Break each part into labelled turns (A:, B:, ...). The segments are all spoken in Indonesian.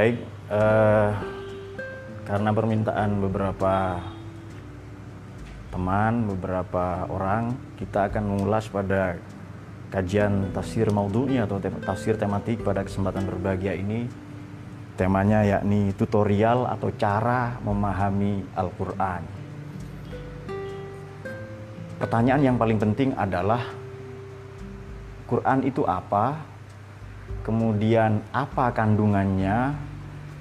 A: Baik, eh, karena permintaan beberapa teman, beberapa orang, kita akan mengulas pada kajian tafsir maudhu'i atau tafsir tematik pada kesempatan berbahagia ini. Temanya yakni tutorial atau cara memahami Al-Qur'an. Pertanyaan yang paling penting adalah Quran itu apa? Kemudian apa kandungannya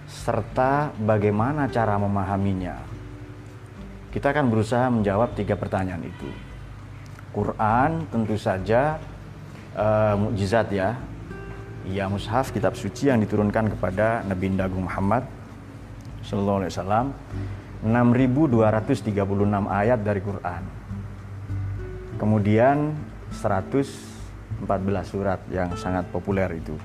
A: serta bagaimana cara memahaminya? Kita akan berusaha menjawab tiga pertanyaan itu. Quran tentu saja uh, mukjizat ya. Ya mushaf kitab suci yang diturunkan kepada Nabi Agung Muhammad sallallahu alaihi wasallam 6236 ayat dari Quran. Kemudian 114 surat yang sangat populer itu.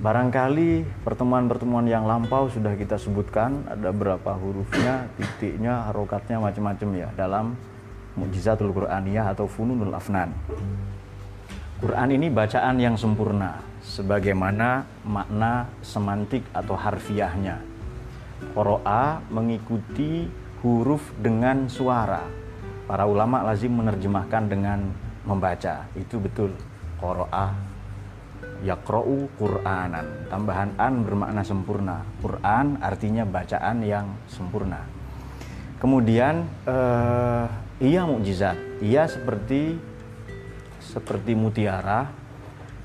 A: Barangkali pertemuan-pertemuan yang lampau sudah kita sebutkan ada berapa hurufnya, titiknya, harokatnya macam-macam ya dalam Mukjizatul Qur'aniyah atau Fununul Afnan. Quran ini bacaan yang sempurna sebagaimana makna semantik atau harfiahnya. Qoro'a mengikuti huruf dengan suara. Para ulama lazim menerjemahkan dengan membaca. Itu betul. Qoro'a yakro'u Qur'anan. Tambahan an bermakna sempurna. Quran artinya bacaan yang sempurna. Kemudian eh, ia mukjizat. Ia seperti seperti mutiara,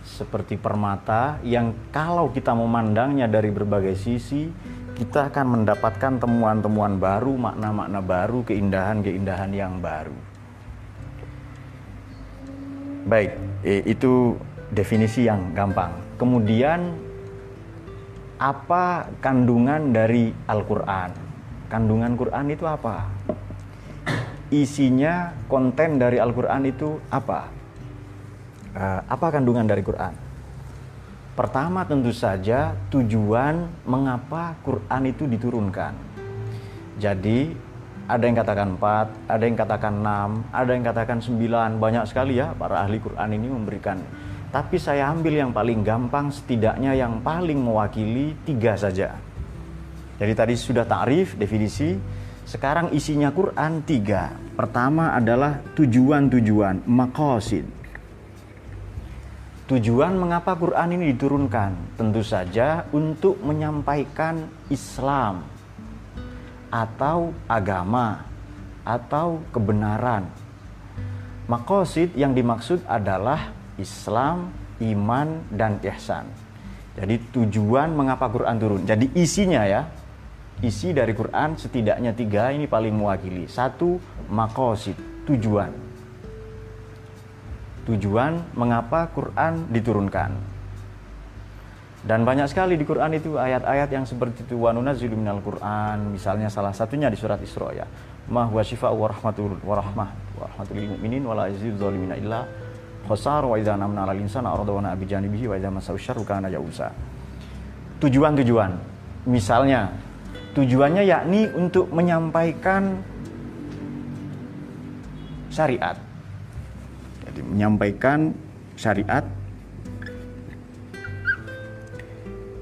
A: seperti permata yang kalau kita memandangnya dari berbagai sisi, kita akan mendapatkan temuan-temuan baru, makna-makna baru, keindahan-keindahan yang baru. Baik, itu definisi yang gampang. Kemudian apa kandungan dari Al-Qur'an? Kandungan Quran itu apa? Isinya konten dari Al-Qur'an itu apa? Uh, apa kandungan dari Quran? Pertama tentu saja tujuan mengapa Quran itu diturunkan. Jadi ada yang katakan 4, ada yang katakan 6, ada yang katakan 9, banyak sekali ya para ahli Quran ini memberikan. Tapi saya ambil yang paling gampang setidaknya yang paling mewakili tiga saja. Jadi tadi sudah takrif, definisi, sekarang isinya Quran tiga. Pertama adalah tujuan-tujuan, makosid. Tujuan mengapa Quran ini diturunkan? Tentu saja untuk menyampaikan Islam atau agama atau kebenaran. Makosid yang dimaksud adalah Islam, iman, dan ihsan. Jadi tujuan mengapa Quran turun. Jadi isinya ya, isi dari Quran setidaknya tiga ini paling mewakili. Satu, makosid, tujuan tujuan mengapa Quran diturunkan. Dan banyak sekali di Quran itu ayat-ayat yang seperti itu wa nunazzilu minal Quran, misalnya salah satunya di surat Isra ya. Ma huwa syifa'u wa rahmatul wa rahmah khasar wa idza namna 'alal insana arada wa na'a bi janibihi wa idza masau syarru kana ya'usa. Tujuan-tujuan. Misalnya tujuannya yakni untuk menyampaikan syariat jadi menyampaikan syariat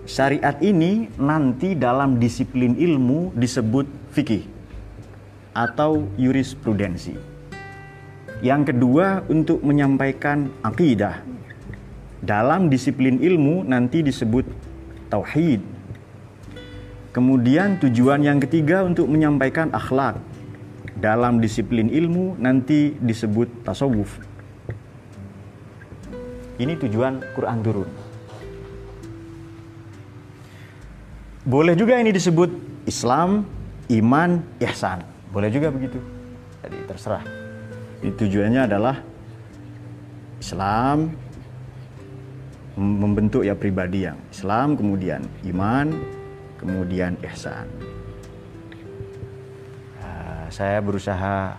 A: syariat ini nanti dalam disiplin ilmu disebut fikih atau jurisprudensi yang kedua untuk menyampaikan akidah dalam disiplin ilmu nanti disebut tauhid kemudian tujuan yang ketiga untuk menyampaikan akhlak dalam disiplin ilmu nanti disebut tasawuf ini tujuan Quran turun. Boleh juga ini disebut Islam, iman, ihsan. Boleh juga begitu. Jadi terserah. Tujuannya adalah Islam membentuk ya pribadi yang Islam, kemudian iman, kemudian ihsan. Uh, saya berusaha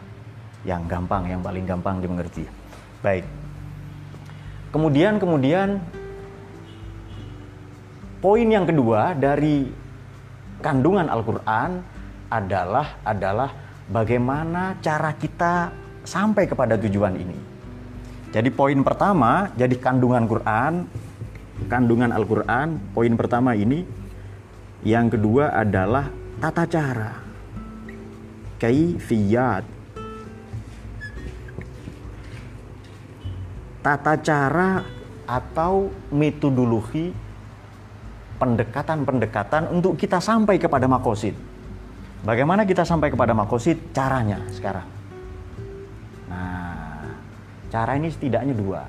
A: yang gampang, yang paling gampang dimengerti. Baik. Kemudian kemudian poin yang kedua dari kandungan Al-Qur'an adalah adalah bagaimana cara kita sampai kepada tujuan ini. Jadi poin pertama, jadi kandungan Quran, kandungan Al-Qur'an, poin pertama ini Yang kedua adalah tata cara. Kaifiyat. Tata cara atau metodologi pendekatan-pendekatan untuk kita sampai kepada makosid. Bagaimana kita sampai kepada makosid? Caranya sekarang. Cara ini setidaknya dua.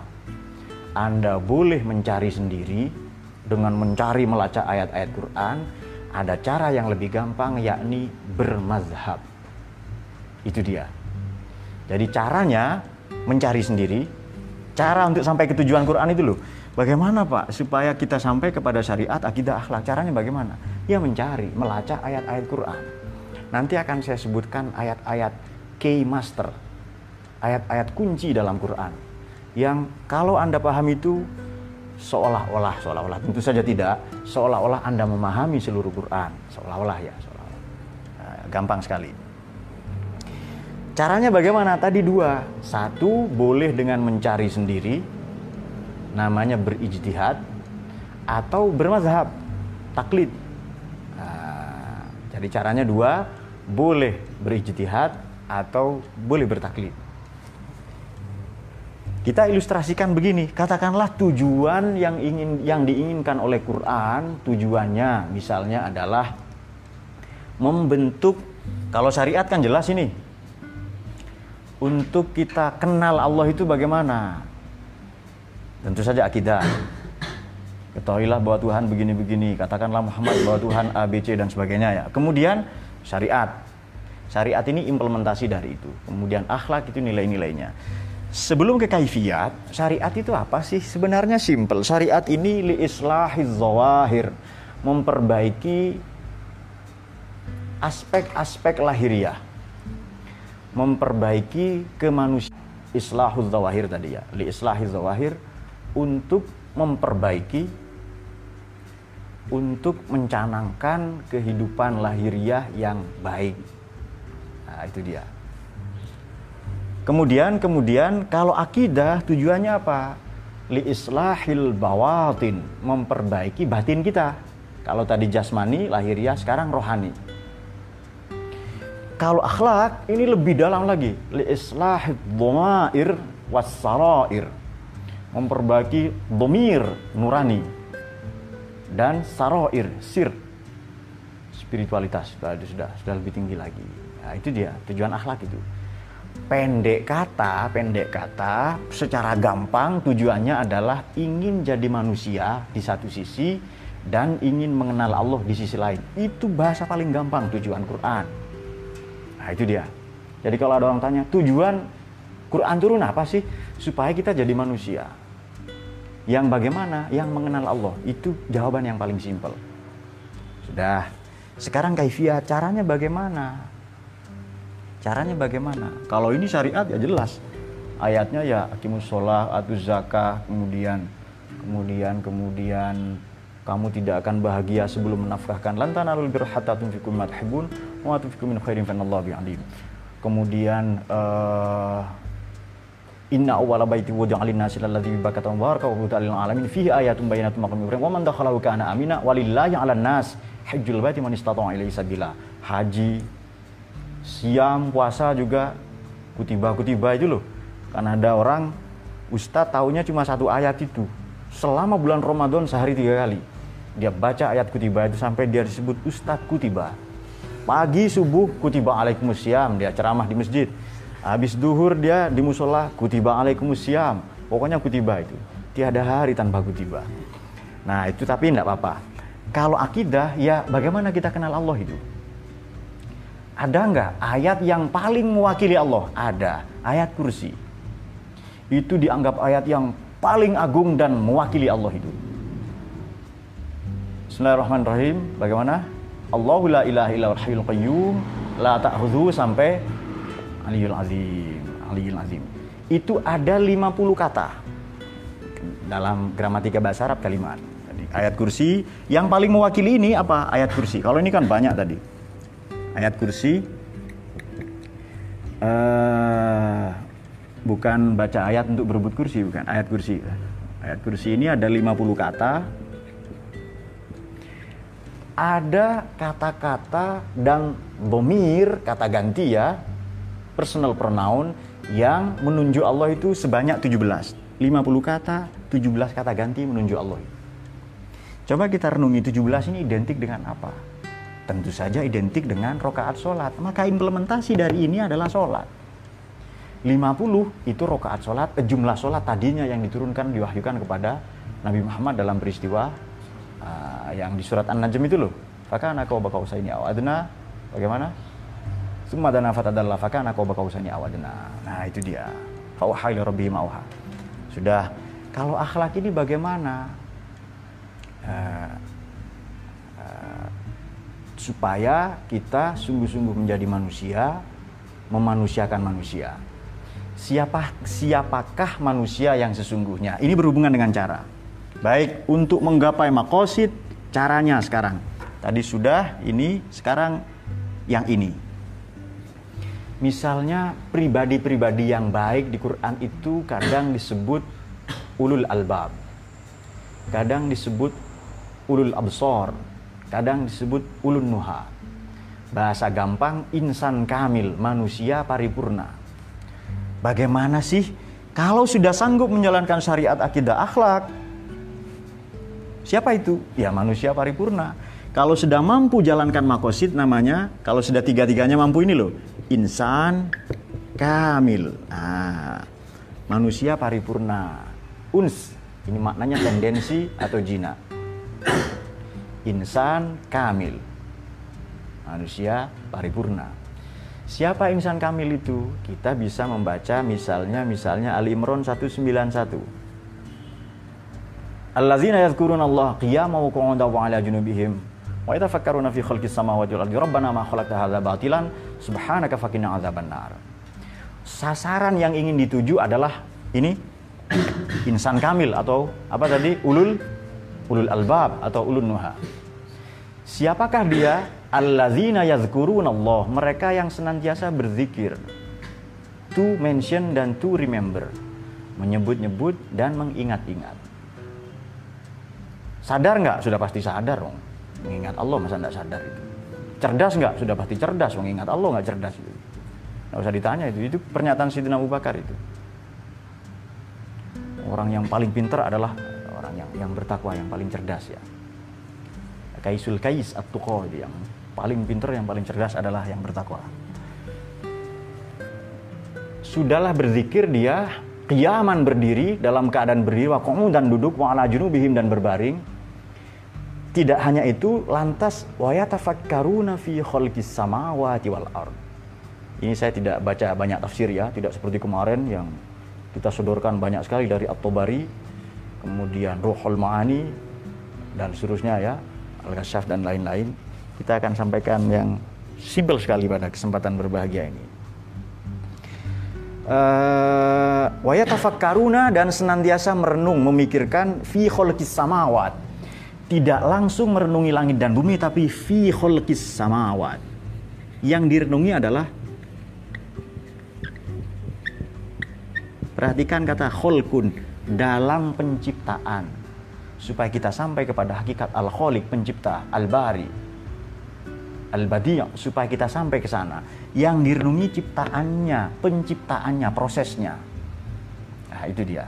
A: Anda boleh mencari sendiri dengan mencari melacak ayat-ayat Quran. Ada cara yang lebih gampang yakni bermazhab. Itu dia. Jadi caranya mencari sendiri. Cara untuk sampai ke tujuan Quran itu loh Bagaimana Pak supaya kita sampai kepada syariat akidah akhlak? Caranya bagaimana? Ya mencari, melacak ayat-ayat Quran. Nanti akan saya sebutkan ayat-ayat key master, ayat-ayat kunci dalam Quran yang kalau Anda paham itu seolah-olah seolah-olah. Tentu saja tidak. Seolah-olah Anda memahami seluruh Quran. Seolah-olah ya seolah-olah. Nah, gampang sekali. Caranya bagaimana? Tadi dua. Satu boleh dengan mencari sendiri. Namanya berijtihad atau bermazhab taklid. Nah, jadi caranya dua boleh berijtihad atau boleh bertaklid kita ilustrasikan begini katakanlah tujuan yang ingin yang diinginkan oleh Quran tujuannya misalnya adalah membentuk kalau syariat kan jelas ini untuk kita kenal Allah itu bagaimana Tentu saja akidah. Ketahuilah bahwa Tuhan begini-begini, katakanlah Muhammad bahwa Tuhan A, B, C dan sebagainya ya. Kemudian syariat. Syariat ini implementasi dari itu. Kemudian akhlak itu nilai-nilainya. Sebelum ke kaifiat, syariat itu apa sih? Sebenarnya simple. Syariat ini li islahiz zawahir, memperbaiki aspek-aspek lahiriah. Memperbaiki kemanusiaan. Islahul zawahir tadi ya. Li islahiz zawahir untuk memperbaiki untuk mencanangkan kehidupan lahiriah yang baik. Nah, itu dia. Kemudian kemudian kalau akidah tujuannya apa? Li islahil bawatin, memperbaiki batin kita. Kalau tadi jasmani, lahiriah, sekarang rohani. Kalau akhlak ini lebih dalam lagi. Li islahil dhamair wassarair memperbaiki domir nurani dan saroir sir spiritualitas sudah sudah sudah lebih tinggi lagi nah, itu dia tujuan akhlak itu pendek kata pendek kata secara gampang tujuannya adalah ingin jadi manusia di satu sisi dan ingin mengenal Allah di sisi lain itu bahasa paling gampang tujuan Quran nah itu dia jadi kalau ada orang tanya tujuan Quran turun apa sih supaya kita jadi manusia yang bagaimana? Yang mengenal Allah. Itu jawaban yang paling simpel. Sudah. Sekarang kaifiah caranya bagaimana? Caranya bagaimana? Kalau ini syariat ya jelas. Ayatnya ya akimus sholah, atuz zakah, kemudian kemudian kemudian kamu tidak akan bahagia sebelum menafkahkan lantana alul birra hatta tunfiqu mimma tuhibbun wa tunfiqu min khairin fa bi'alim. Kemudian uh, Inna awwala baiti wudi'a lin-nasi lalladzi bi mubaraka wa hudan lil alamin fihi ayatun bayyinatun maqam Ibrahim wa man dakhalahu kana amina walillahi 'alan nas hajjul baiti man istata'a ilaihi sabila. Haji, siam, puasa juga kutiba-kutiba itu loh. Karena ada orang ustadz tahunya cuma satu ayat itu. Selama bulan Ramadan sehari tiga kali. Dia baca ayat kutiba itu sampai dia disebut ustadz kutiba. Pagi subuh kutiba alaikumusiyam dia ceramah di masjid Habis duhur dia di musola kutiba alaikumusiyam. Pokoknya kutiba itu. Tiada hari tanpa kutiba. Nah itu tapi tidak apa-apa. Kalau akidah ya bagaimana kita kenal Allah itu? Ada nggak ayat yang paling mewakili Allah? Ada. Ayat kursi. Itu dianggap ayat yang paling agung dan mewakili Allah itu. Bismillahirrahmanirrahim. Bagaimana? Allahu la ilaha illa qayyum la ta'khudhu sampai Aliyul Azim, Aliyul Azim. Itu ada 50 kata dalam gramatika bahasa Arab kalimat. Jadi, ayat kursi yang paling mewakili ini apa? Ayat kursi. Kalau ini kan banyak tadi. Ayat kursi uh, bukan baca ayat untuk berebut kursi, bukan. Ayat kursi. Ayat kursi ini ada 50 kata ada kata-kata dan bomir, kata ganti ya, personal pronoun yang menunjuk Allah itu sebanyak 17. 50 kata, 17 kata ganti menunjuk Allah. Coba kita renungi 17 ini identik dengan apa? Tentu saja identik dengan rokaat sholat. Maka implementasi dari ini adalah sholat. 50 itu rokaat sholat, jumlah sholat tadinya yang diturunkan, diwahyukan kepada Nabi Muhammad dalam peristiwa uh, yang di surat An-Najm itu loh. Fakana kau bakau ini awadna. Bagaimana? Summa dana fatadalla fakana kau bakau ini awadna. Nah, itu dia. Fauha ila rabbi ma'uha. Sudah. Kalau akhlak ini bagaimana? Uh, supaya kita sungguh-sungguh menjadi manusia, memanusiakan manusia. Siapa siapakah manusia yang sesungguhnya? Ini berhubungan dengan cara. Baik, untuk menggapai makosid, caranya sekarang. Tadi sudah, ini sekarang yang ini. Misalnya pribadi-pribadi yang baik di Quran itu kadang disebut ulul albab. Kadang disebut ulul absor. Kadang disebut ulun nuha. Bahasa gampang, insan kamil, manusia paripurna. Bagaimana sih kalau sudah sanggup menjalankan syariat akidah akhlak, Siapa itu? Ya manusia paripurna. Kalau sudah mampu jalankan makosid namanya, kalau sudah tiga-tiganya mampu ini loh, insan kamil. Ah, manusia paripurna. Uns, ini maknanya tendensi atau jina. Insan kamil. Manusia paripurna. Siapa insan kamil itu? Kita bisa membaca misalnya misalnya Ali Imran 191. Allazina yadhkuruna Allah qiyaman wa qu'udan wa 'ala junubihim wa yatafakkaruna fi khalqis samawati wal ardi rabbana ma khalaqta hadza batilan subhanaka faqina adzabannar. Sasaran yang ingin dituju adalah ini insan kamil atau apa tadi ulul ulul albab atau ulul nuha. Siapakah dia? Allazina yadhkuruna Allah, mereka yang senantiasa berzikir. To mention dan to remember. Menyebut-nyebut dan mengingat-ingat. Sadar nggak? Sudah pasti sadar dong. Mengingat Allah masa nggak sadar itu. Cerdas nggak? Sudah pasti cerdas. Mengingat Allah nggak cerdas itu. Nggak usah ditanya itu. Itu pernyataan Sidina Abu Bakar itu. Orang yang paling pintar adalah yang bertakwa, yang paling cerdas ya. Kaisul Kais at itu yang paling pintar, yang paling cerdas adalah yang bertakwa. Sudahlah berzikir dia kiaman berdiri dalam keadaan berdiri wa dan duduk wa ala junubihim dan berbaring tidak hanya itu, lantas wayatafakkaruna fi khalqis samawati wal ard. Ini saya tidak baca banyak tafsir ya, tidak seperti kemarin yang kita sodorkan banyak sekali dari At-Tabari, kemudian Ruhul Ma'ani dan seterusnya ya, Al-Kasyaf dan lain-lain. Kita akan sampaikan yang simpel sekali pada kesempatan berbahagia ini. Uh, wayatafakkaruna dan senantiasa merenung memikirkan fi khalqis samawat tidak langsung merenungi langit dan bumi tapi fi khalqis samawat. Yang direnungi adalah Perhatikan kata kholkun dalam penciptaan supaya kita sampai kepada hakikat al-khaliq pencipta al-bari al-badi' supaya kita sampai ke sana. Yang direnungi ciptaannya, penciptaannya, prosesnya. Nah, itu dia.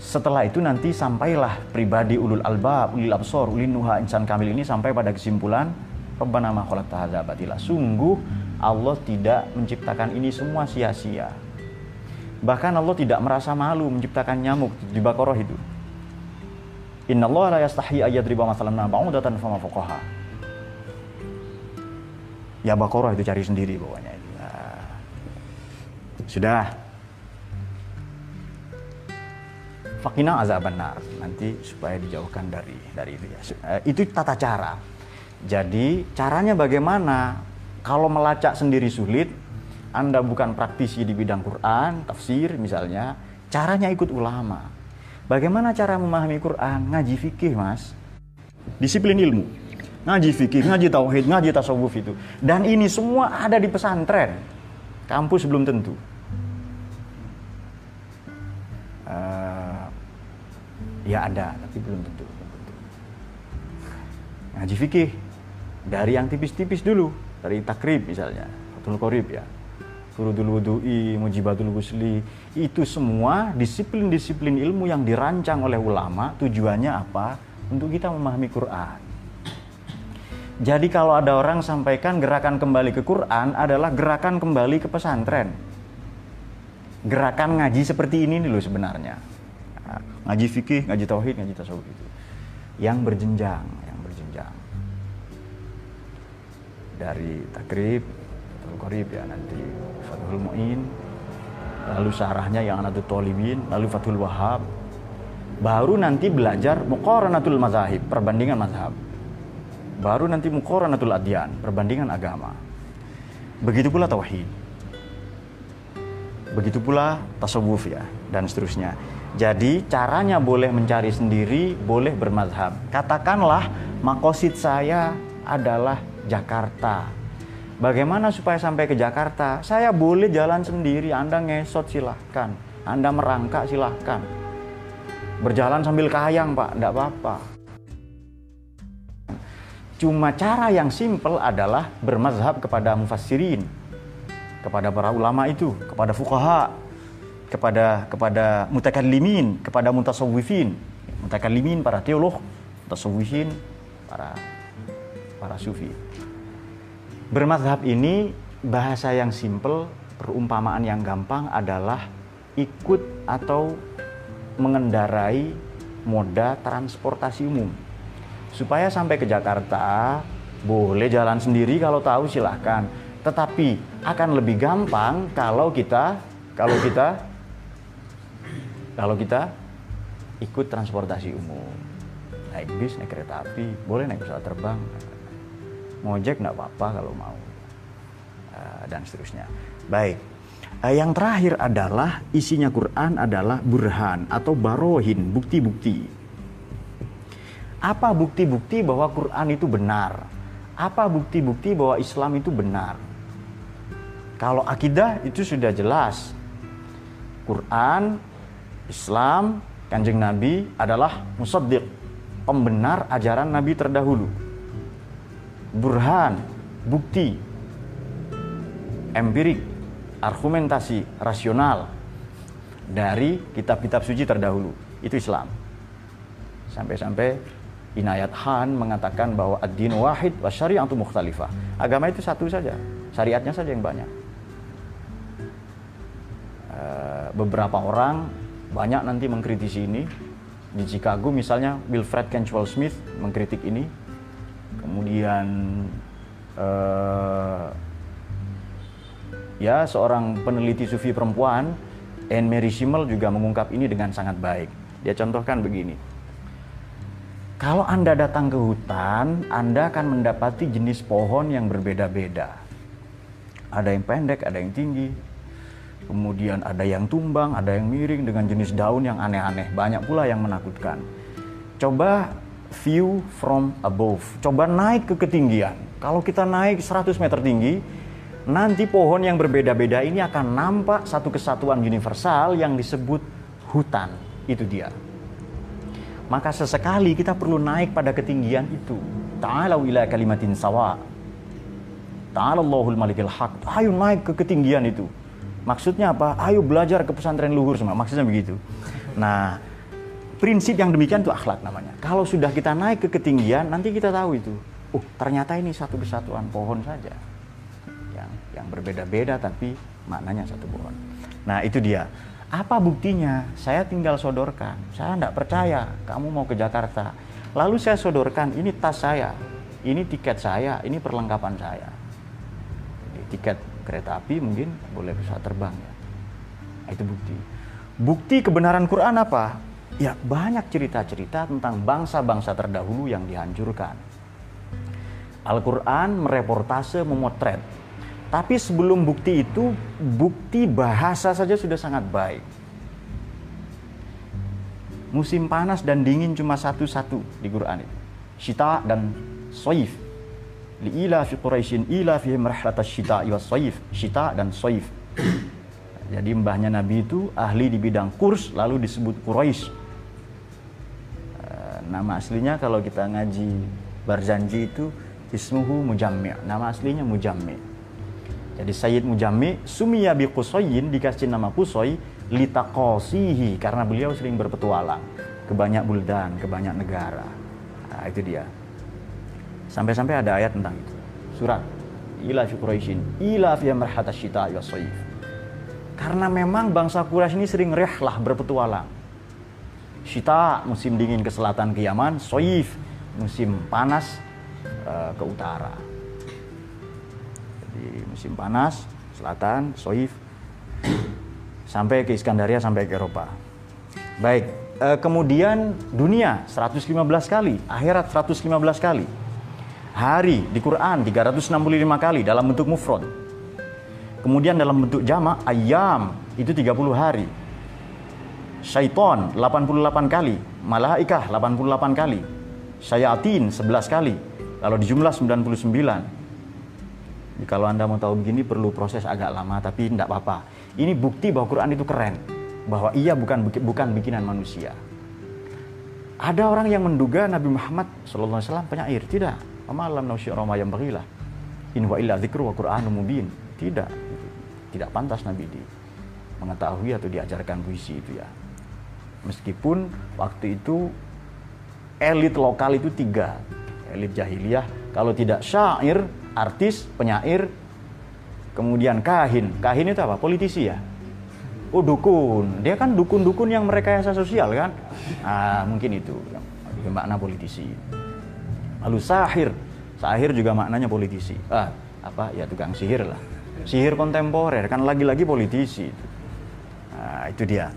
A: Setelah itu nanti sampailah pribadi ulul albab, ulil absor, ulil nuha insan kamil ini sampai pada kesimpulan Rabbana ma khalaqta. Sungguh Allah tidak menciptakan ini semua sia-sia. Bahkan Allah tidak merasa malu menciptakan nyamuk di Baqarah itu. Inna Allah la yastahi riba masalam ba'udatan fama fuqaha. Ya Baqarah itu cari sendiri pokoknya. Nah, sudah fakina azaban nar nanti supaya dijauhkan dari dari itu ya eh, itu tata cara jadi caranya bagaimana kalau melacak sendiri sulit anda bukan praktisi di bidang Quran tafsir misalnya caranya ikut ulama. Bagaimana cara memahami Quran? Ngaji fikih mas. Disiplin ilmu. Ngaji fikih ngaji tauhid ngaji tasawuf itu. Dan ini semua ada di pesantren. Kampus belum tentu. Ya ada, tapi belum tentu. Ngaji fikih. Dari yang tipis-tipis dulu, dari takrib misalnya, Fathul Qorib ya. Furudul Wudu'i, Mujibatul Gusli, itu semua disiplin-disiplin ilmu yang dirancang oleh ulama tujuannya apa? Untuk kita memahami Quran. Jadi kalau ada orang sampaikan gerakan kembali ke Quran adalah gerakan kembali ke pesantren. Gerakan ngaji seperti ini nih loh sebenarnya. Ngaji fikih, ngaji tauhid, ngaji tasawuf itu. Yang berjenjang, yang berjenjang. Dari takrib, Fathul Qorib ya nanti Fathul Mu'in, lalu syarahnya yang Anatul Tolibin, lalu Fathul Wahab. Baru nanti belajar Muqaranatul Mazahib, perbandingan mazhab baru nanti muqaranatul adyan, perbandingan agama. Begitu pula tauhid. Begitu pula tasawuf ya dan seterusnya. Jadi caranya boleh mencari sendiri, boleh bermadhab. Katakanlah makosid saya adalah Jakarta. Bagaimana supaya sampai ke Jakarta? Saya boleh jalan sendiri, Anda ngesot silahkan. Anda merangkak silahkan. Berjalan sambil kayang Pak, tidak apa-apa. Cuma cara yang simpel adalah bermazhab kepada mufassirin, kepada para ulama itu, kepada fuqaha, kepada kepada mutakallimin, kepada mutasawwifin. Mutakallimin para teolog, mutasawwifin para para sufi. Bermazhab ini bahasa yang simpel, perumpamaan yang gampang adalah ikut atau mengendarai moda transportasi umum. Supaya sampai ke Jakarta boleh jalan sendiri kalau tahu silahkan. Tetapi akan lebih gampang kalau kita kalau kita kalau kita ikut transportasi umum. Naik bis naik kereta api boleh naik pesawat terbang ngojek nggak apa-apa kalau mau eh, dan seterusnya baik eh, yang terakhir adalah isinya Quran adalah burhan atau barohin bukti-bukti apa bukti-bukti bahwa Quran itu benar? Apa bukti-bukti bahwa Islam itu benar? Kalau akidah itu sudah jelas. Quran, Islam, Kanjeng Nabi adalah musaddiq, pembenar ajaran Nabi terdahulu. Burhan, bukti, empirik, argumentasi, rasional dari kitab-kitab suci terdahulu. Itu Islam. Sampai-sampai Inayat Han mengatakan bahwa ad-din wahid wa syari'atu mukhtalifah. Agama itu satu saja, syariatnya saja yang banyak. Eh, beberapa orang banyak nanti mengkritisi ini. Di Chicago misalnya Wilfred Kenchwell Smith mengkritik ini. Kemudian uh, ya seorang peneliti sufi perempuan Anne Mary Schimmel juga mengungkap ini dengan sangat baik. Dia contohkan begini kalau Anda datang ke hutan, Anda akan mendapati jenis pohon yang berbeda-beda. Ada yang pendek, ada yang tinggi. Kemudian ada yang tumbang, ada yang miring dengan jenis daun yang aneh-aneh. Banyak pula yang menakutkan. Coba view from above. Coba naik ke ketinggian. Kalau kita naik 100 meter tinggi, nanti pohon yang berbeda-beda ini akan nampak satu kesatuan universal yang disebut hutan. Itu dia maka sesekali kita perlu naik pada ketinggian itu. Ta'alau ila kalimatin sawa. Ta'alallahul malikil haq. Ayo naik ke ketinggian itu. Maksudnya apa? Ayo belajar ke pesantren luhur semua. Maksudnya begitu. Nah, prinsip yang demikian itu akhlak namanya. Kalau sudah kita naik ke ketinggian, nanti kita tahu itu. Oh, ternyata ini satu kesatuan pohon saja. Yang yang berbeda-beda tapi maknanya satu pohon. Nah, itu dia. Apa buktinya? Saya tinggal sodorkan. Saya tidak percaya kamu mau ke Jakarta. Lalu saya sodorkan, ini tas saya, ini tiket saya, ini perlengkapan saya. Jadi, tiket kereta api mungkin boleh bisa terbang ya. Itu bukti. Bukti kebenaran Quran apa? Ya banyak cerita-cerita tentang bangsa-bangsa terdahulu yang dihancurkan. Al-Quran mereportase, memotret tapi sebelum bukti itu, bukti bahasa saja sudah sangat baik. Musim panas dan dingin cuma satu-satu di Quran itu. Syita dan soif. Li'ila fi Quraisyin ila fi rahlatas syita wa soif. Syita dan soif. Jadi mbahnya Nabi itu ahli di bidang kurs lalu disebut Quraisy. Nama aslinya kalau kita ngaji Barzanji itu ismuhu Mujammi' nama aslinya Mujammi' jadi Sayyid Mujammi' sumiya bi Qusayyin dikasih nama Qusay litaqasihi karena beliau sering berpetualang ke banyak buldan, ke banyak negara. Nah, itu dia. Sampai-sampai ada ayat tentang itu. Surat ila fi Quraisyin ila fi marhatas syita wa. Karena memang bangsa Quraisy ini sering rehlah berpetualang. Syita musim dingin ke selatan ke Yaman, Soif musim panas uh, ke utara. Jadi musim panas selatan, Soif sampai ke Iskandaria sampai ke Eropa. Baik, uh, kemudian dunia 115 kali, akhirat 115 kali. Hari di Quran 365 kali dalam bentuk mufrad. Kemudian dalam bentuk jamak ayam itu 30 hari. Syaiton 88 kali, malaikah 88 kali, syayatin 11 kali. Kalau dijumlah 99. Jadi kalau Anda mau tahu begini perlu proses agak lama tapi tidak apa-apa. Ini bukti bahwa Quran itu keren, bahwa ia bukan bukan bikinan manusia. Ada orang yang menduga Nabi Muhammad SAW penyair, tidak. Amalam nausyirama yang bagilah. In wa illa dzikru wa Qur'anum mubin. Tidak. Tidak pantas Nabi di mengetahui atau diajarkan puisi itu ya. Meskipun waktu itu elit lokal itu tiga. Elit jahiliyah. Kalau tidak syair, artis, penyair, kemudian kahin. Kahin itu apa? Politisi ya. Oh dukun. Dia kan dukun-dukun yang merekayasa sosial kan. Nah, mungkin itu yang makna politisi. Lalu sahir. Sahir juga maknanya politisi. Ah, apa? Ya tukang sihir lah. Sihir kontemporer kan lagi-lagi politisi. Nah, itu dia.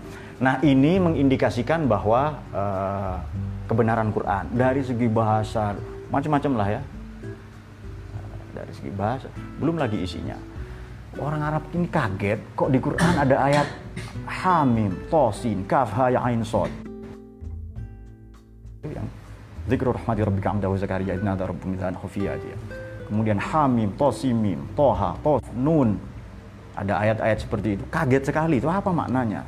A: Nah, ini mengindikasikan bahwa uh, kebenaran Quran dari segi bahasa macam-macam lah ya. Dari segi bahasa, belum lagi isinya. Orang Arab ini kaget kok di Quran ada ayat Hamim, Tosin, Kaf, Ha, Ya, Ain, Sod. Yang Zikru rahmati rabbika amdahu zakaria idna ada rabbu dia. Kemudian Hamim, Tosimim, Toha, Tos, Nun. Ada ayat-ayat seperti itu. Kaget sekali. Itu apa maknanya?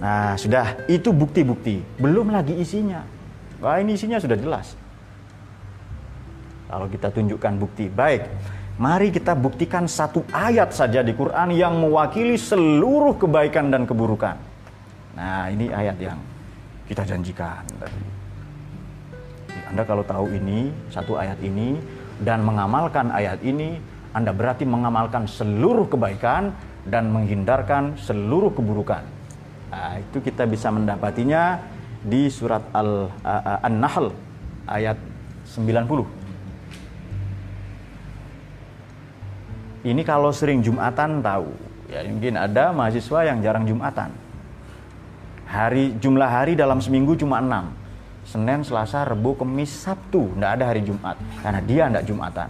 A: Nah, sudah. Itu bukti-bukti. Belum lagi isinya. Wah, ini isinya sudah jelas. Kalau kita tunjukkan bukti. Baik. Mari kita buktikan satu ayat saja di Quran yang mewakili seluruh kebaikan dan keburukan. Nah, ini ayat yang kita janjikan. Anda kalau tahu ini, satu ayat ini, dan mengamalkan ayat ini, Anda berarti mengamalkan seluruh kebaikan dan menghindarkan seluruh keburukan. Nah, itu kita bisa mendapatinya di surat Al-Nahl ayat 90. Ini kalau sering Jumatan tahu. Ya, mungkin ada mahasiswa yang jarang Jumatan. Hari jumlah hari dalam seminggu cuma enam Senin, Selasa, Rebu, Kemis, Sabtu. Tidak ada hari Jumat. Karena dia tidak Jumatan.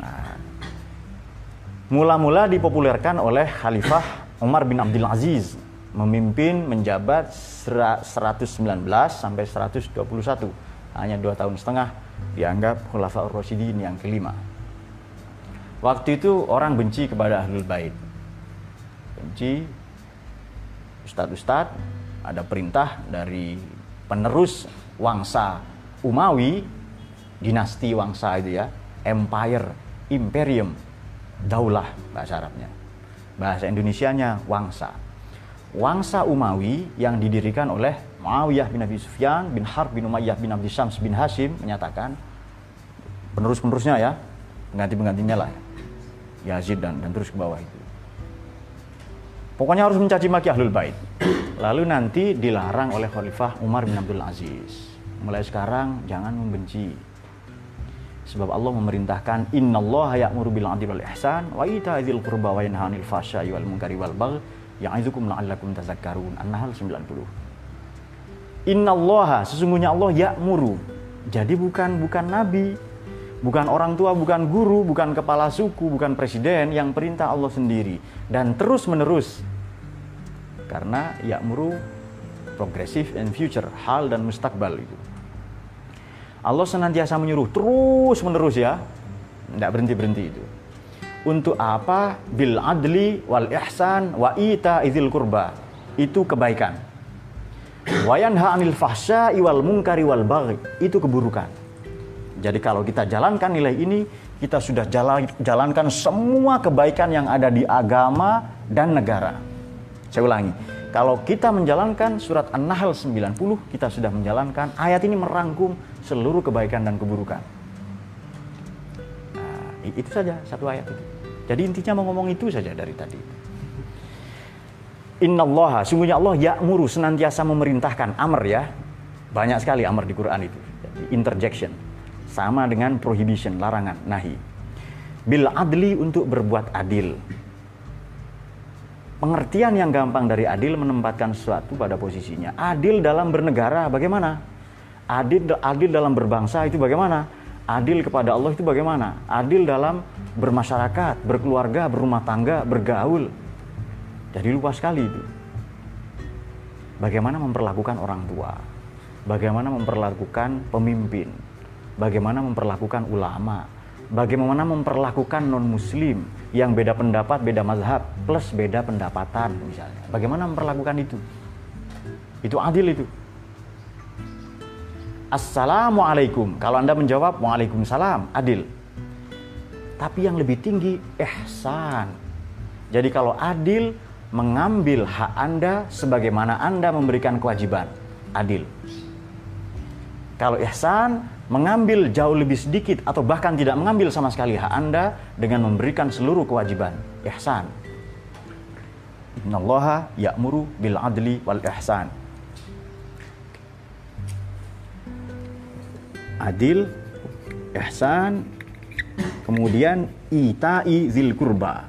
A: Nah, mula-mula dipopulerkan oleh Khalifah Umar bin Abdul Aziz memimpin menjabat 119 sampai 121 hanya dua tahun setengah dianggap Khulafaur Rasyidin yang kelima waktu itu orang benci kepada Ahlul Bait benci ustadz-ustadz ada perintah dari penerus wangsa Umawi, dinasti wangsa itu ya, empire, imperium, daulah bahasa Arabnya. Bahasa Indonesianya wangsa. Wangsa Umawi yang didirikan oleh Muawiyah bin Abi Sufyan bin Harb bin Umayyah bin Abdi Syams bin Hashim menyatakan penerus-penerusnya ya, pengganti-penggantinya lah. Yazid dan, dan terus ke bawah itu. Pokoknya harus mencaci maki Ahlul Bait. Lalu nanti dilarang oleh Khalifah Umar bin Abdul Aziz. Mulai sekarang jangan membenci. Sebab Allah memerintahkan innallaha ya'muru bil 'adli wal ihsan wa ita'dzil qurba wa yanha 'anil fahsya'i wal munkari wal baghi ya'izukum la'allakum tazakkarun. An-Nahl 90. Innallaha sesungguhnya Allah ya'muru. Jadi bukan bukan nabi, bukan orang tua, bukan guru, bukan kepala suku, bukan presiden yang perintah Allah sendiri dan terus menerus karena ya'muru progresif and future, hal dan mustakbal itu. Allah senantiasa menyuruh terus menerus ya, tidak berhenti berhenti itu. Untuk apa? Bil adli wal ihsan wa ita izil kurba. Itu kebaikan. Wayanha anil fahsya iwal mungkari wal baghi. Itu keburukan. Jadi kalau kita jalankan nilai ini, kita sudah jalan, jalankan semua kebaikan yang ada di agama dan negara. Saya ulangi, kalau kita menjalankan surat An-Nahl 90, kita sudah menjalankan ayat ini merangkum seluruh kebaikan dan keburukan. Nah, itu saja satu ayat itu. Jadi intinya mau ngomong itu saja dari tadi. Inna Allah, sungguhnya Allah ya'muru senantiasa memerintahkan amr ya. Banyak sekali amr di Quran itu. Jadi interjection. Sama dengan prohibition, larangan, nahi. Bil adli untuk berbuat adil. Pengertian yang gampang dari adil menempatkan sesuatu pada posisinya. Adil dalam bernegara bagaimana? Adil adil dalam berbangsa itu bagaimana? Adil kepada Allah itu bagaimana? Adil dalam bermasyarakat, berkeluarga, berumah tangga, bergaul, jadi lupa sekali itu. Bagaimana memperlakukan orang tua, bagaimana memperlakukan pemimpin, bagaimana memperlakukan ulama, bagaimana memperlakukan non-muslim yang beda pendapat, beda mazhab, plus beda pendapatan misalnya. Bagaimana memperlakukan itu? Itu adil itu. Assalamualaikum. Kalau Anda menjawab Waalaikumsalam, adil. Tapi yang lebih tinggi, ihsan. Jadi kalau adil, mengambil hak Anda sebagaimana Anda memberikan kewajiban. Adil. Kalau ihsan, mengambil jauh lebih sedikit atau bahkan tidak mengambil sama sekali hak Anda dengan memberikan seluruh kewajiban. Ihsan. Innallaha ya'muru bil adli wal ihsan. Adil, ihsan, kemudian ita'i zil kurba.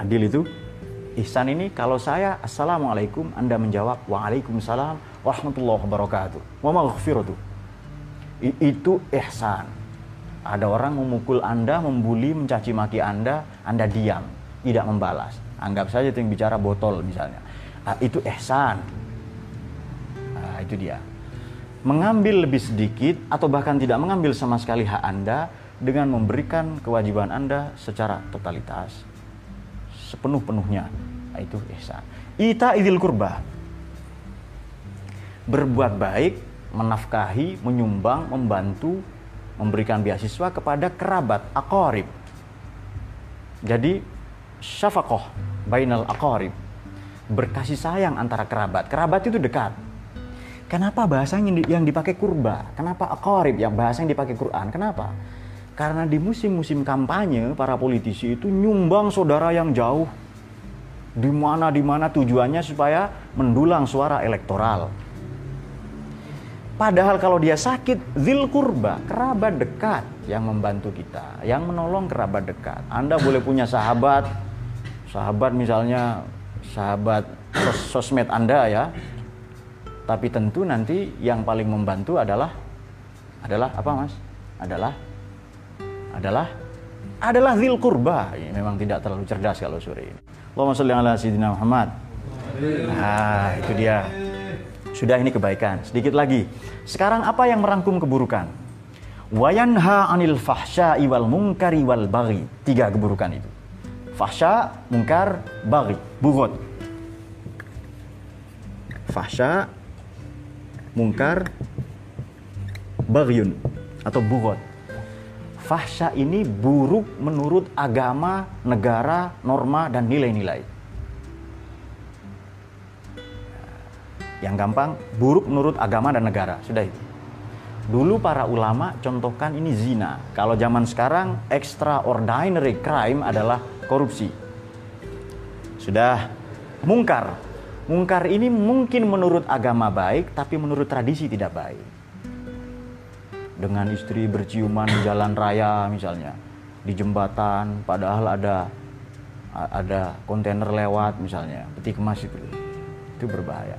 A: Adil itu? Ihsan ini kalau saya assalamualaikum anda menjawab waalaikumsalam warahmatullahi wabarakatuh. Wa maghfiratuh itu ihsan. Ada orang memukul anda membuli mencaci maki anda anda diam tidak membalas. Anggap saja itu yang bicara botol misalnya. Nah, itu ihsan. Nah, itu dia mengambil lebih sedikit atau bahkan tidak mengambil sama sekali hak anda dengan memberikan kewajiban anda secara totalitas sepenuh-penuhnya. Nah, itu ihsan. Ita idil kurba. Berbuat baik, menafkahi, menyumbang, membantu, memberikan beasiswa kepada kerabat, akorib. Jadi, syafakoh, bainal akorib. Berkasih sayang antara kerabat. Kerabat itu dekat. Kenapa bahasanya yang dipakai kurba? Kenapa akorib yang bahasa yang dipakai Quran? Kenapa? Karena di musim-musim kampanye para politisi itu nyumbang saudara yang jauh. Di mana di mana tujuannya supaya mendulang suara elektoral. Padahal kalau dia sakit, zil kurba, kerabat dekat yang membantu kita, yang menolong kerabat dekat. Anda boleh punya sahabat, sahabat misalnya sahabat sos sosmed Anda ya. Tapi tentu nanti yang paling membantu adalah adalah apa Mas? Adalah adalah adalah zil kurba. Ini memang tidak terlalu cerdas kalau sore ini. Allahumma sholli ala sayyidina Muhammad. Nah, itu dia. Sudah ini kebaikan. Sedikit lagi. Sekarang apa yang merangkum keburukan? Wayanha anil fahsya iwal mungkari wal bagi. Tiga keburukan itu. Fahsya, mungkar, bagi. Bugot. Fahsya, mungkar, bagyun atau bugot fahsya ini buruk menurut agama, negara, norma, dan nilai-nilai. Yang gampang, buruk menurut agama dan negara. Sudah itu. Dulu para ulama contohkan ini zina. Kalau zaman sekarang extraordinary crime adalah korupsi. Sudah mungkar. Mungkar ini mungkin menurut agama baik, tapi menurut tradisi tidak baik. Dengan istri berciuman di jalan raya misalnya di jembatan padahal ada ada kontainer lewat misalnya peti kemas itu. Itu berbahaya.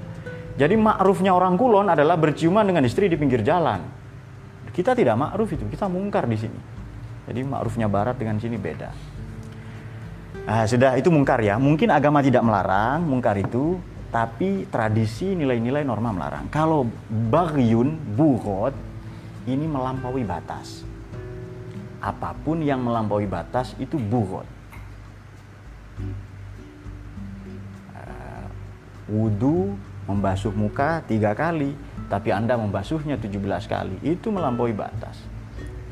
A: Jadi ma'rufnya orang kulon adalah berciuman dengan istri di pinggir jalan. Kita tidak ma'ruf itu kita mungkar di sini. Jadi ma'rufnya barat dengan sini beda. Nah, sudah itu mungkar ya. Mungkin agama tidak melarang mungkar itu tapi tradisi nilai-nilai norma melarang kalau bagyun buhot ini melampaui batas. Apa pun yang melampaui batas itu bugot. wudhu membasuh muka tiga kali tapi anda membasuhnya 17 kali itu melampaui batas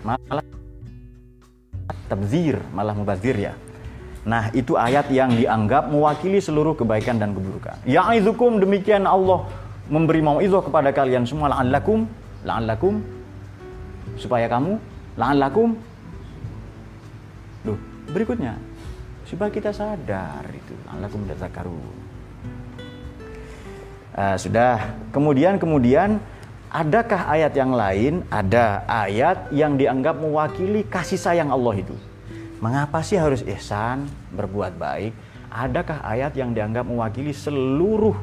A: malah tabzir malah mubazir ya Nah, itu ayat yang dianggap mewakili seluruh kebaikan dan keburukan. Ya'izukum demikian Allah memberi mauizah kepada kalian semua la'allakum la'allakum supaya kamu la'allakum Duh, berikutnya supaya kita sadar itu la'allakum tadzakkarun. Uh, sudah. Kemudian kemudian adakah ayat yang lain? Ada ayat yang dianggap mewakili kasih sayang Allah itu. Mengapa sih harus ihsan, berbuat baik? Adakah ayat yang dianggap mewakili seluruh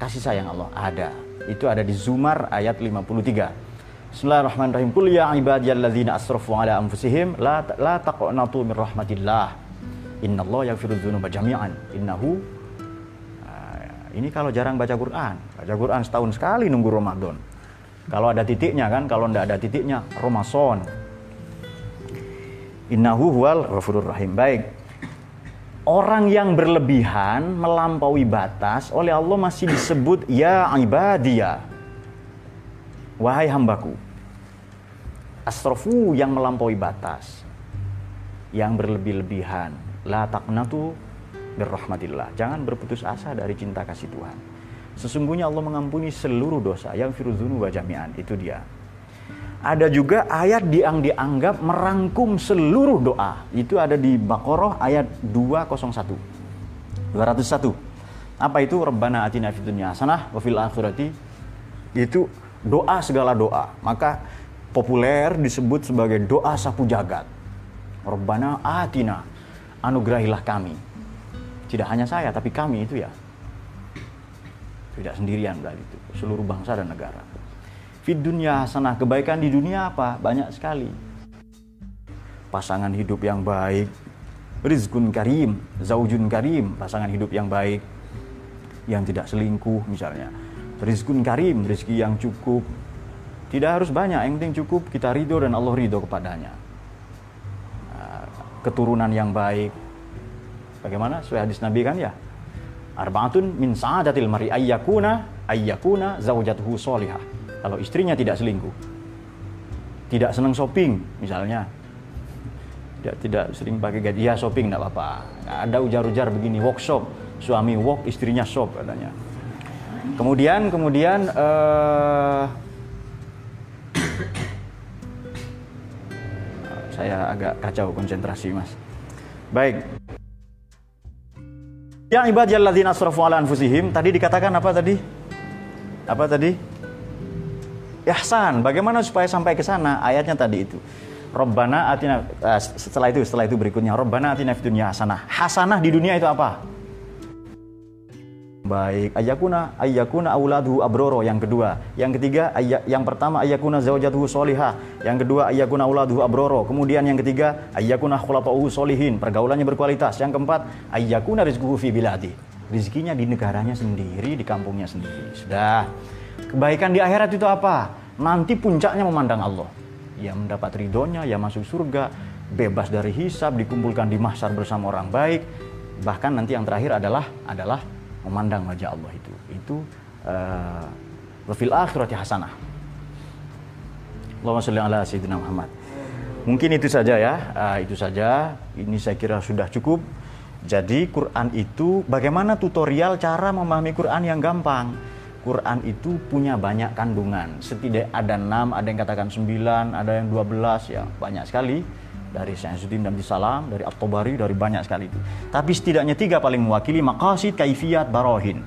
A: kasih sayang Allah? Ada. Itu ada di Zumar ayat 53. Bismillahirrahmanirrahim. Qul ya ibadiyalladzina asrafu ala anfusihim la la taqnatu min rahmatillah. Innallaha yaghfiru dzunuba jami'an. Innahu ah, ini kalau jarang baca Quran. Baca Quran setahun sekali nunggu Ramadan. Kalau ada titiknya kan, kalau tidak ada titiknya Ramadan. Innahu huwal ghafurur rahim. Baik. Orang yang berlebihan melampaui batas oleh Allah masih disebut ya ibadiyah. Wahai hambaku. Asrofu yang melampaui batas. Yang berlebih-lebihan. La taqnatu birrahmatillah. Jangan berputus asa dari cinta kasih Tuhan. Sesungguhnya Allah mengampuni seluruh dosa yang firuzunu wa jami'an. Itu dia ada juga ayat yang dianggap merangkum seluruh doa. Itu ada di Baqarah ayat 201. 201. Apa itu? Rabbana atina fid dunya hasanah wa fil akhirati itu doa segala doa. Maka populer disebut sebagai doa sapu jagat. Rabbana atina anugerahilah kami. Tidak hanya saya tapi kami itu ya. Tidak sendirian berarti itu, seluruh bangsa dan negara. Fit dunia hasanah kebaikan di dunia apa? Banyak sekali. Pasangan hidup yang baik, rizkun karim, zaujun karim, pasangan hidup yang baik, yang tidak selingkuh misalnya. Rizkun karim, rezeki yang cukup. Tidak harus banyak, yang penting cukup kita ridho dan Allah ridho kepadanya. Ah, keturunan yang baik. Bagaimana? Sesuai hadis Nabi kan ya? Arbaatun min sa'adatil mari ayyakuna ayyakuna zaujatuhu solihah kalau istrinya tidak selingkuh, tidak senang shopping misalnya, tidak tidak sering pakai gaji ya shopping tidak apa-apa. ada ujar-ujar begini workshop, suami work, istrinya shop katanya. Kemudian kemudian uh, saya agak kacau konsentrasi mas. Baik. Yang ibadiyalladzina asrafu ala anfusihim tadi dikatakan apa tadi? Apa tadi? Ihsan. Bagaimana supaya sampai ke sana? Ayatnya tadi itu. Robbana atina uh, setelah itu setelah itu berikutnya Robbana atina fid dunya hasanah. Hasanah di dunia itu apa? Baik, ayakuna ayakuna auladu abroro yang kedua. Yang ketiga ayak yang pertama ayakuna zaujatuhu solihah. Yang kedua ayakuna auladu abroro. Kemudian yang ketiga ayakuna khulafa'uhu solihin, pergaulannya berkualitas. Yang keempat ayakuna rizquhu fi biladi. Rizkinya di negaranya sendiri, di kampungnya sendiri. Sudah. Kebaikan di akhirat itu apa? Nanti puncaknya memandang Allah. Ya mendapat ridhonya, ya masuk surga, bebas dari hisab, dikumpulkan di mahsyar bersama orang baik. Bahkan nanti yang terakhir adalah adalah memandang wajah Allah itu. Itu uh, wafil akhirati hasanah. Allahumma sholli ala sayyidina Muhammad. Mungkin itu saja ya, uh, itu saja. Ini saya kira sudah cukup. Jadi Quran itu bagaimana tutorial cara memahami Quran yang gampang. Quran itu punya banyak kandungan. Setidaknya ada enam, ada yang katakan sembilan, ada yang dua belas, ya banyak sekali. Dari Syaizuddin dan Salam, dari At-Tabari, dari banyak sekali itu. Tapi setidaknya tiga paling mewakili maqasid, kaifiyat, barohin.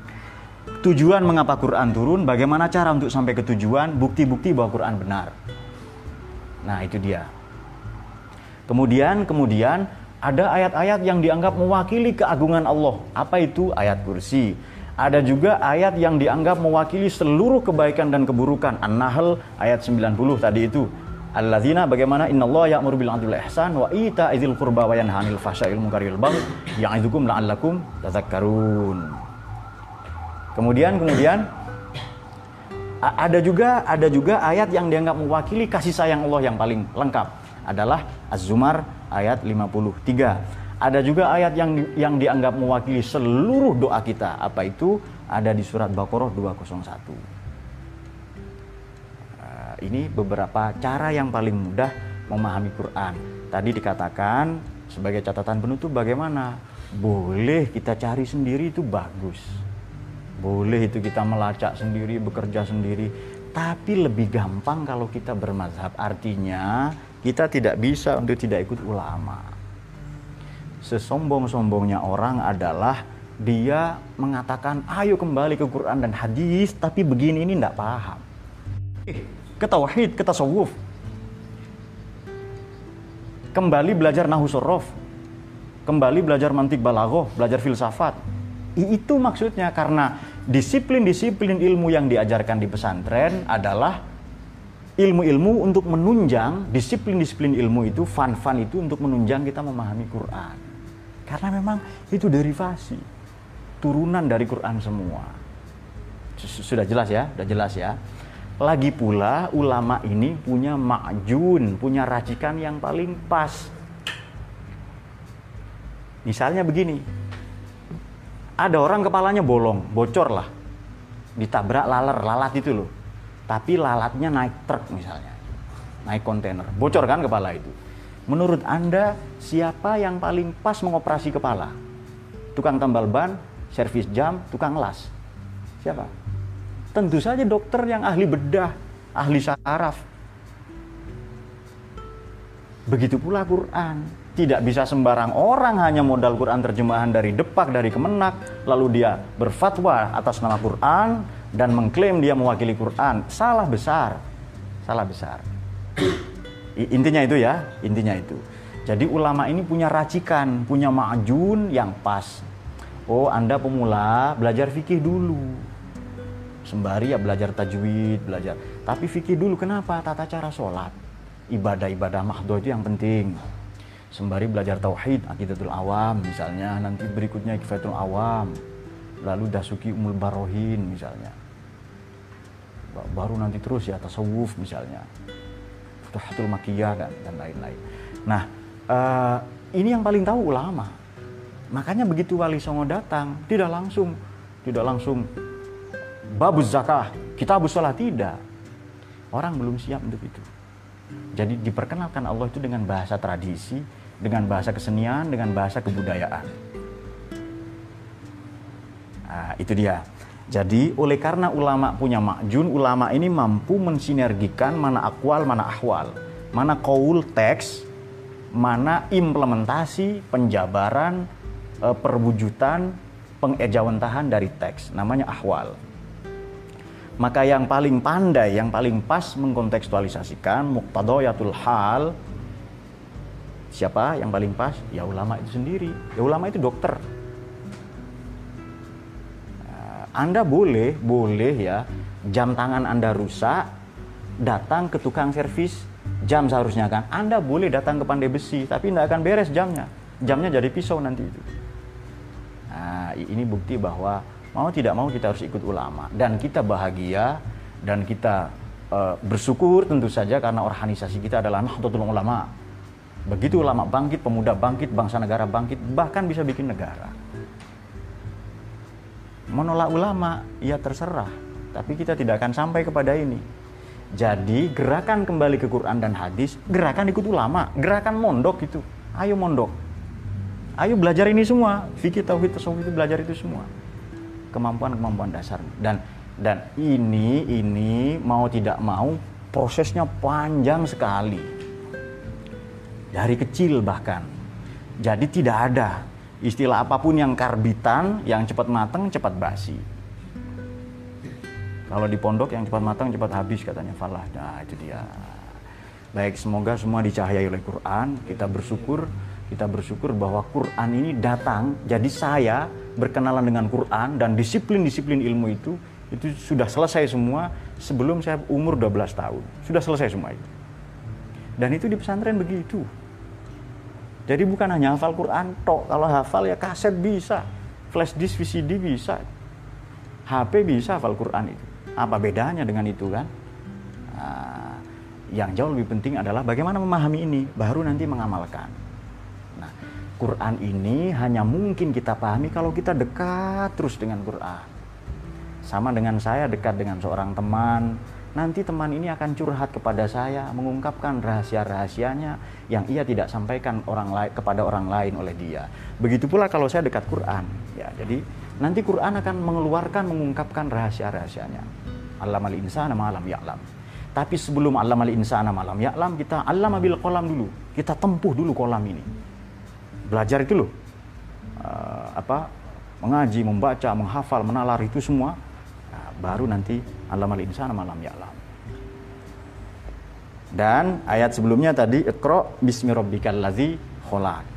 A: Tujuan mengapa Quran turun, bagaimana cara untuk sampai ke tujuan, bukti-bukti bahwa Quran benar. Nah itu dia. Kemudian, kemudian ada ayat-ayat yang dianggap mewakili keagungan Allah. Apa itu? Ayat kursi ada juga ayat yang dianggap mewakili seluruh kebaikan dan keburukan. An-Nahl ayat 90 tadi itu. Alladzina bagaimana innallaha ya'muru bil 'adli wal ihsan wa ita'izil qurba wa yanha 'anil fahsya'i wal munkari wal la'allakum tadhakkarun. Kemudian kemudian ada juga ada juga ayat yang dianggap mewakili kasih sayang Allah yang paling lengkap adalah Az-Zumar ayat 53. Ada juga ayat yang yang dianggap mewakili seluruh doa kita. Apa itu? Ada di surat Baqarah 201. Nah, ini beberapa cara yang paling mudah memahami Quran. Tadi dikatakan sebagai catatan penutup bagaimana? Boleh kita cari sendiri itu bagus. Boleh itu kita melacak sendiri, bekerja sendiri. Tapi lebih gampang kalau kita bermazhab. Artinya kita tidak bisa untuk tidak ikut ulama sesombong-sombongnya orang adalah dia mengatakan ayo kembali ke Quran dan hadis tapi begini ini tidak paham. Eh, ke tauhid, ke tasawuf. Kembali belajar nahu sorof. Kembali belajar mantik balagoh belajar filsafat. Itu maksudnya karena disiplin-disiplin ilmu yang diajarkan di pesantren adalah ilmu-ilmu untuk menunjang disiplin-disiplin ilmu itu fan-fan itu untuk menunjang kita memahami Quran karena memang itu derivasi, turunan dari Quran semua. Sudah jelas ya, sudah jelas ya. Lagi pula ulama ini punya makjun, punya racikan yang paling pas. Misalnya begini, ada orang kepalanya bolong, bocor lah, ditabrak laler, lalat itu loh. Tapi lalatnya naik truk misalnya, naik kontainer, bocor kan kepala itu Menurut Anda, siapa yang paling pas mengoperasi kepala? Tukang tambal ban, servis jam, tukang las? Siapa? Tentu saja dokter yang ahli bedah, ahli saraf. Begitu pula Quran. Tidak bisa sembarang orang hanya modal Quran terjemahan dari Depak, dari Kemenak, lalu dia berfatwa atas nama Quran dan mengklaim dia mewakili Quran. Salah besar. Salah besar. Intinya itu ya, intinya itu. Jadi ulama ini punya racikan, punya ma'jun yang pas. Oh, Anda pemula, belajar fikih dulu. Sembari ya belajar tajwid, belajar. Tapi fikih dulu kenapa? Tata cara sholat. Ibadah-ibadah mahdoh itu yang penting. Sembari belajar tauhid, akidatul awam misalnya, nanti berikutnya kifatul awam. Lalu dasuki umul barohin misalnya. Baru nanti terus ya tasawuf misalnya Futuhatul Makiyah dan dan lain-lain. Nah, uh, ini yang paling tahu ulama. Makanya begitu Wali Songo datang, tidak langsung tidak langsung babus zakah, kita sholat tidak. Orang belum siap untuk itu. Jadi diperkenalkan Allah itu dengan bahasa tradisi, dengan bahasa kesenian, dengan bahasa kebudayaan. Nah, itu dia. Jadi oleh karena ulama punya makjun, ulama ini mampu mensinergikan mana akwal, mana ahwal, mana kaul teks, mana implementasi, penjabaran, e, perwujudan, pengejawantahan dari teks, namanya ahwal. Maka yang paling pandai, yang paling pas mengkontekstualisasikan muqtadoyatul hal, siapa yang paling pas? Ya ulama itu sendiri. Ya ulama itu dokter, Anda boleh, boleh ya, jam tangan Anda rusak, datang ke tukang servis jam seharusnya kan. Anda boleh datang ke pandai besi, tapi tidak akan beres jamnya. Jamnya jadi pisau nanti itu. Nah, ini bukti bahwa mau tidak mau kita harus ikut ulama dan kita bahagia dan kita uh, bersyukur tentu saja karena organisasi kita adalah Nahdlatul Ulama. Begitu ulama bangkit, pemuda bangkit, bangsa negara bangkit, bahkan bisa bikin negara menolak ulama, ya terserah. Tapi kita tidak akan sampai kepada ini. Jadi gerakan kembali ke Quran dan hadis, gerakan ikut ulama, gerakan mondok itu. Ayo mondok. Ayo belajar ini semua. Fikih tauhid tasawuf itu belajar itu semua. Kemampuan-kemampuan dasar dan dan ini ini mau tidak mau prosesnya panjang sekali. Dari kecil bahkan. Jadi tidak ada istilah apa pun yang karbitan, yang cepat matang, cepat basi. Kalau di pondok yang cepat matang, cepat habis katanya falah. Nah, itu dia. Baik, semoga semua dicahayai oleh Quran. Kita bersyukur, kita bersyukur bahwa Quran ini datang. Jadi saya berkenalan dengan Quran dan disiplin-disiplin ilmu itu itu sudah selesai semua sebelum saya umur 12 tahun. Sudah selesai semua itu. Dan itu di pesantren begitu. Jadi bukan hanya hafal Quran tok. Kalau hafal ya kaset bisa, flash disk VCD bisa, HP bisa hafal Quran itu. Apa bedanya dengan itu kan? Nah, yang jauh lebih penting adalah bagaimana memahami ini, baru nanti mengamalkan. Nah, Quran ini hanya mungkin kita pahami kalau kita dekat terus dengan Quran. Sama dengan saya dekat dengan seorang teman, nanti teman ini akan curhat kepada saya, mengungkapkan rahasia-rahasianya yang ia tidak sampaikan orang lain kepada orang lain oleh dia. Begitu pula kalau saya dekat Quran, ya. Jadi nanti Quran akan mengeluarkan mengungkapkan rahasia-rahasianya. Allamal insana ma lam ya'lam. Tapi sebelum allamal insana ma lam ya'lam, kita allama bil kolam dulu. Kita tempuh dulu kolam ini belajar itu loh uh, apa mengaji, membaca, menghafal, menalar itu semua nah, baru nanti alam al insana malam ya alam. Dan ayat sebelumnya tadi ikro bismi ladzi khalaq.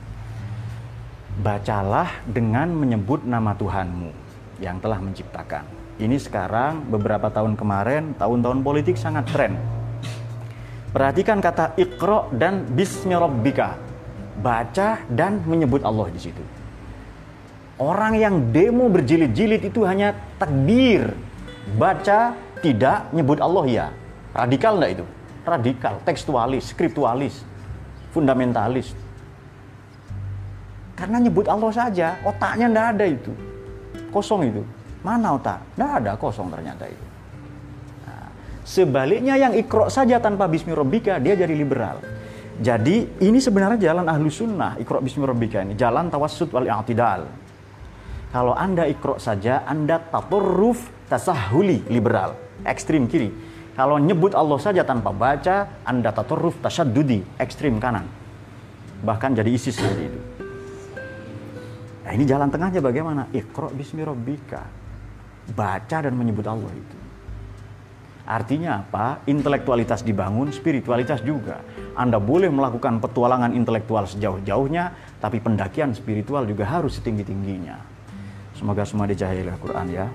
A: Bacalah dengan menyebut nama Tuhanmu yang telah menciptakan. Ini sekarang beberapa tahun kemarin, tahun-tahun politik sangat tren. Perhatikan kata ikro dan bismi rabbika baca dan menyebut Allah di situ. Orang yang demo berjilid-jilid itu hanya takbir, baca tidak nyebut Allah ya. Radikal enggak itu? Radikal, tekstualis, skriptualis, fundamentalis. Karena nyebut Allah saja, otaknya enggak ada itu. Kosong itu. Mana otak? Enggak ada, kosong ternyata itu. Nah, sebaliknya yang ikro saja tanpa bismi rabbika, dia jadi liberal. Jadi ini sebenarnya jalan ahlu sunnah, ikro bismi rabbika ini, jalan tawassut wal i'tidal. Kalau Anda ikro saja, Anda taturruf tasahuli liberal, ekstrim kiri. Kalau nyebut Allah saja tanpa baca, Anda taturruf tasyaddudi, ekstrim kanan. Bahkan jadi ISIS seperti itu. Nah, ini jalan tengahnya bagaimana? Ikro bismi rabbika. Baca dan menyebut Allah itu. Artinya apa? Intelektualitas dibangun, spiritualitas juga. Anda boleh melakukan petualangan intelektual sejauh-jauhnya, tapi pendakian spiritual juga harus setinggi-tingginya. Semoga semua dijahili Al-Quran ya.